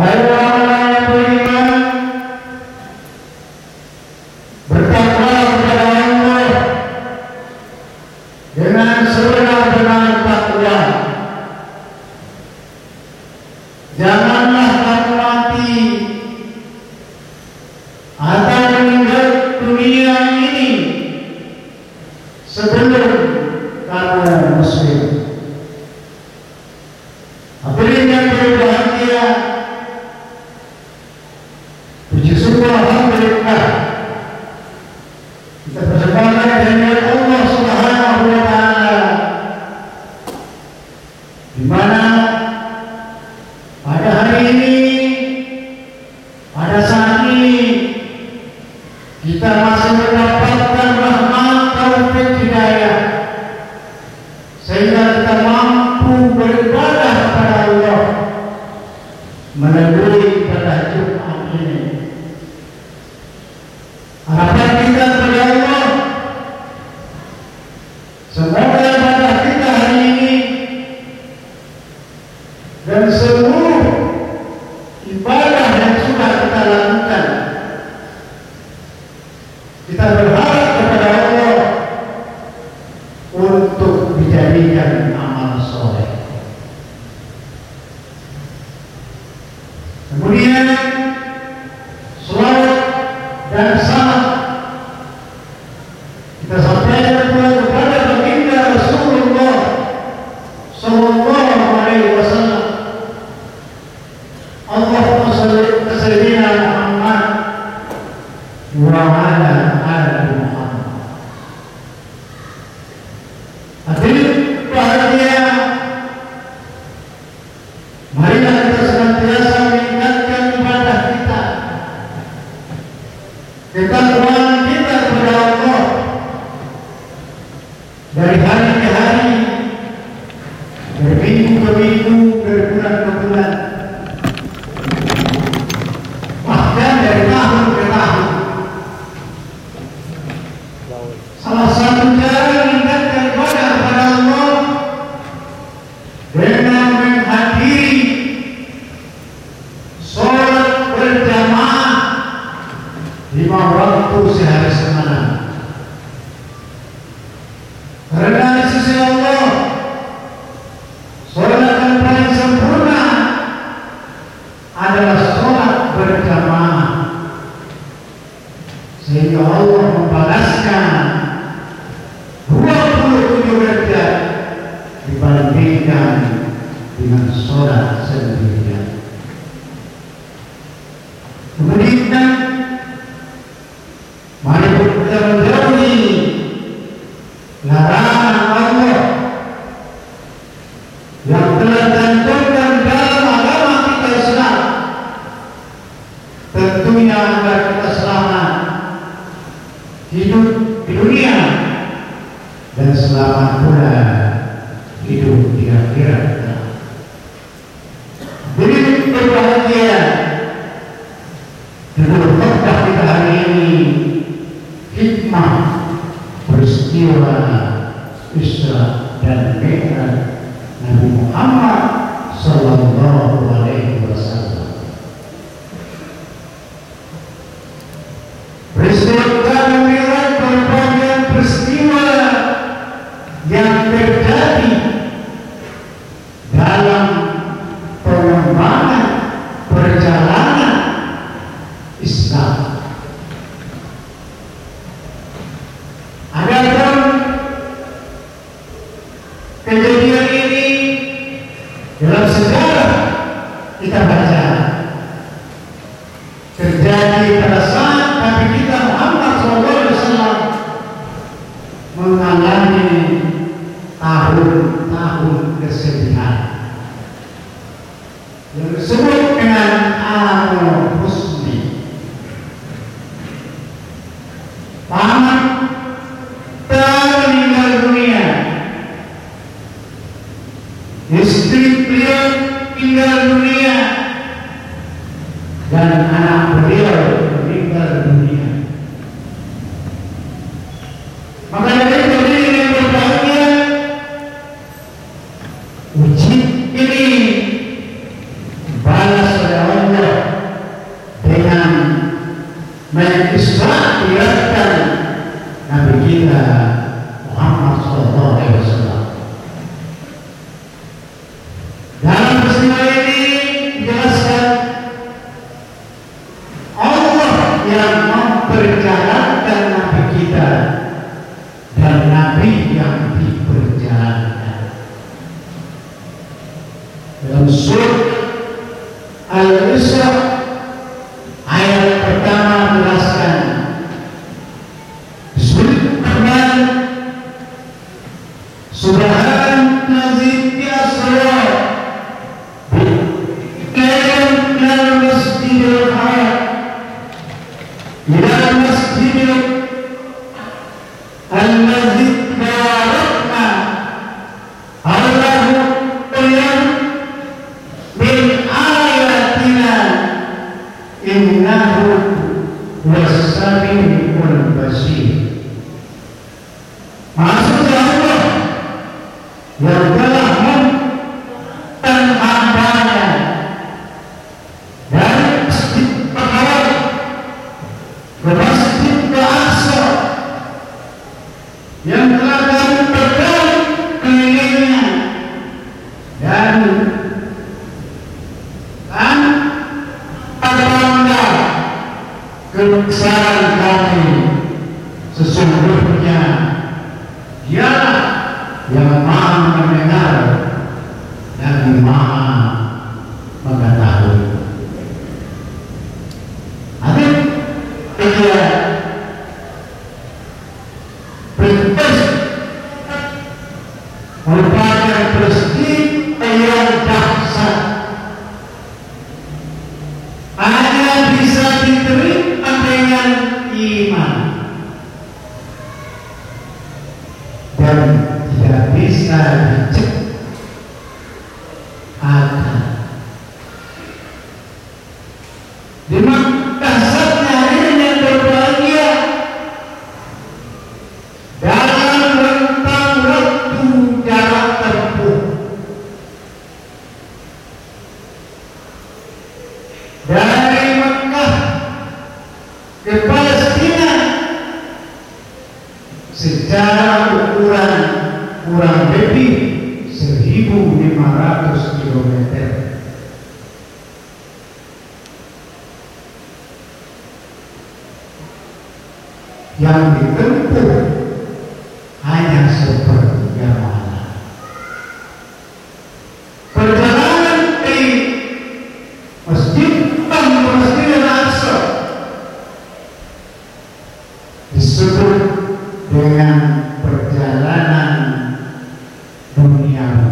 I So dengan sholat sendirian. Kemudian Isra dan Mi'raj Nabi Muhammad إلى diberi dengan iman. secara ukuran kurang lebih 1500 km yang ditempuh caminhar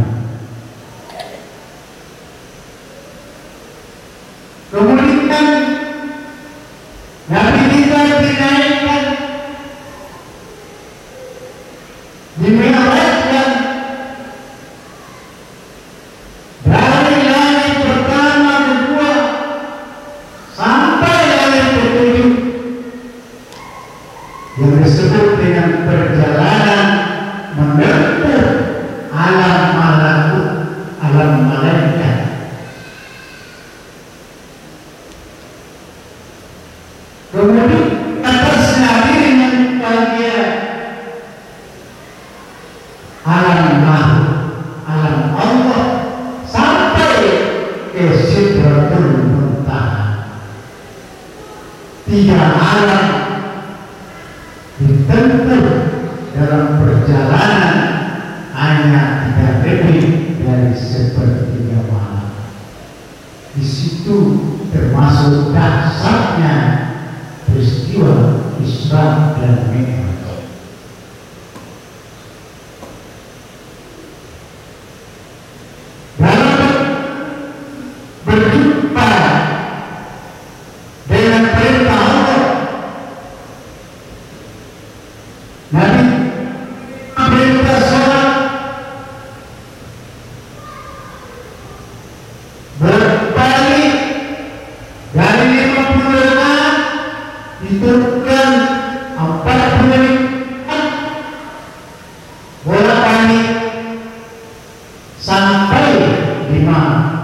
Donde minhu sampai di mana?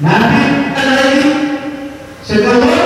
Nanti ada lagi setelah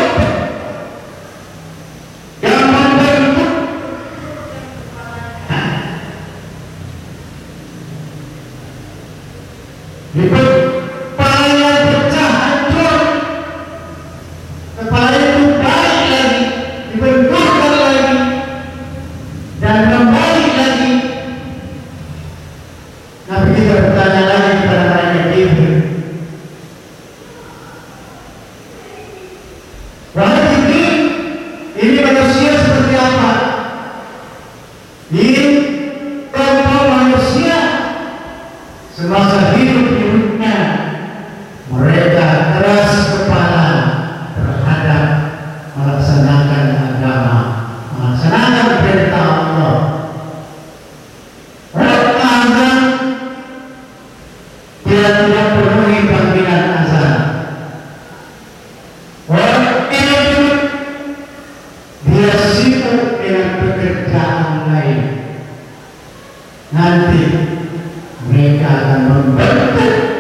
mereka akan membantu.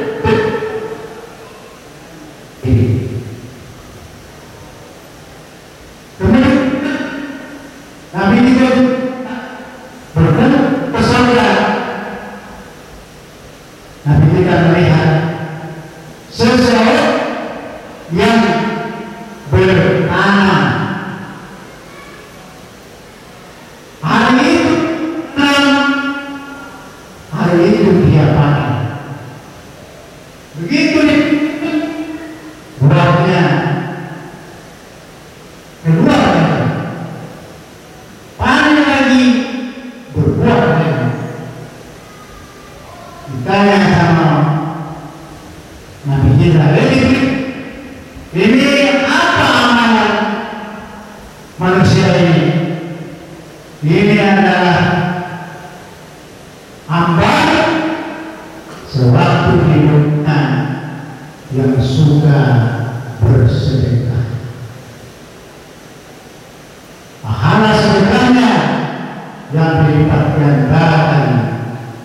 yang dilipat gandakan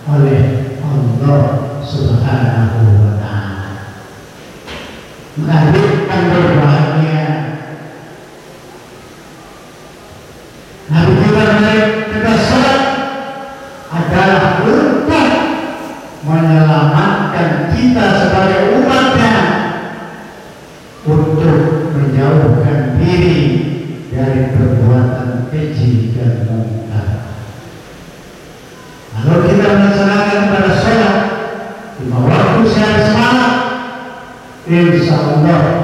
oleh Allah Subhanahu wa taala. Maka Deus está.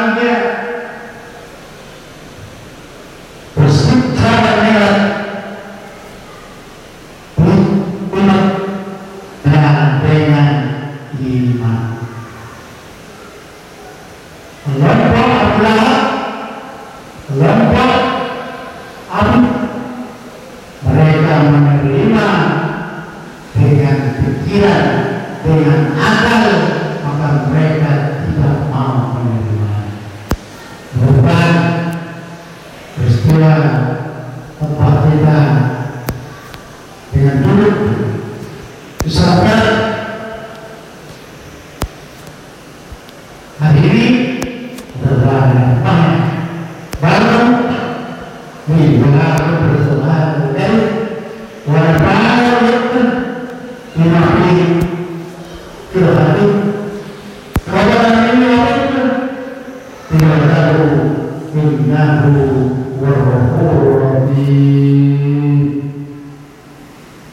Yang Yeah.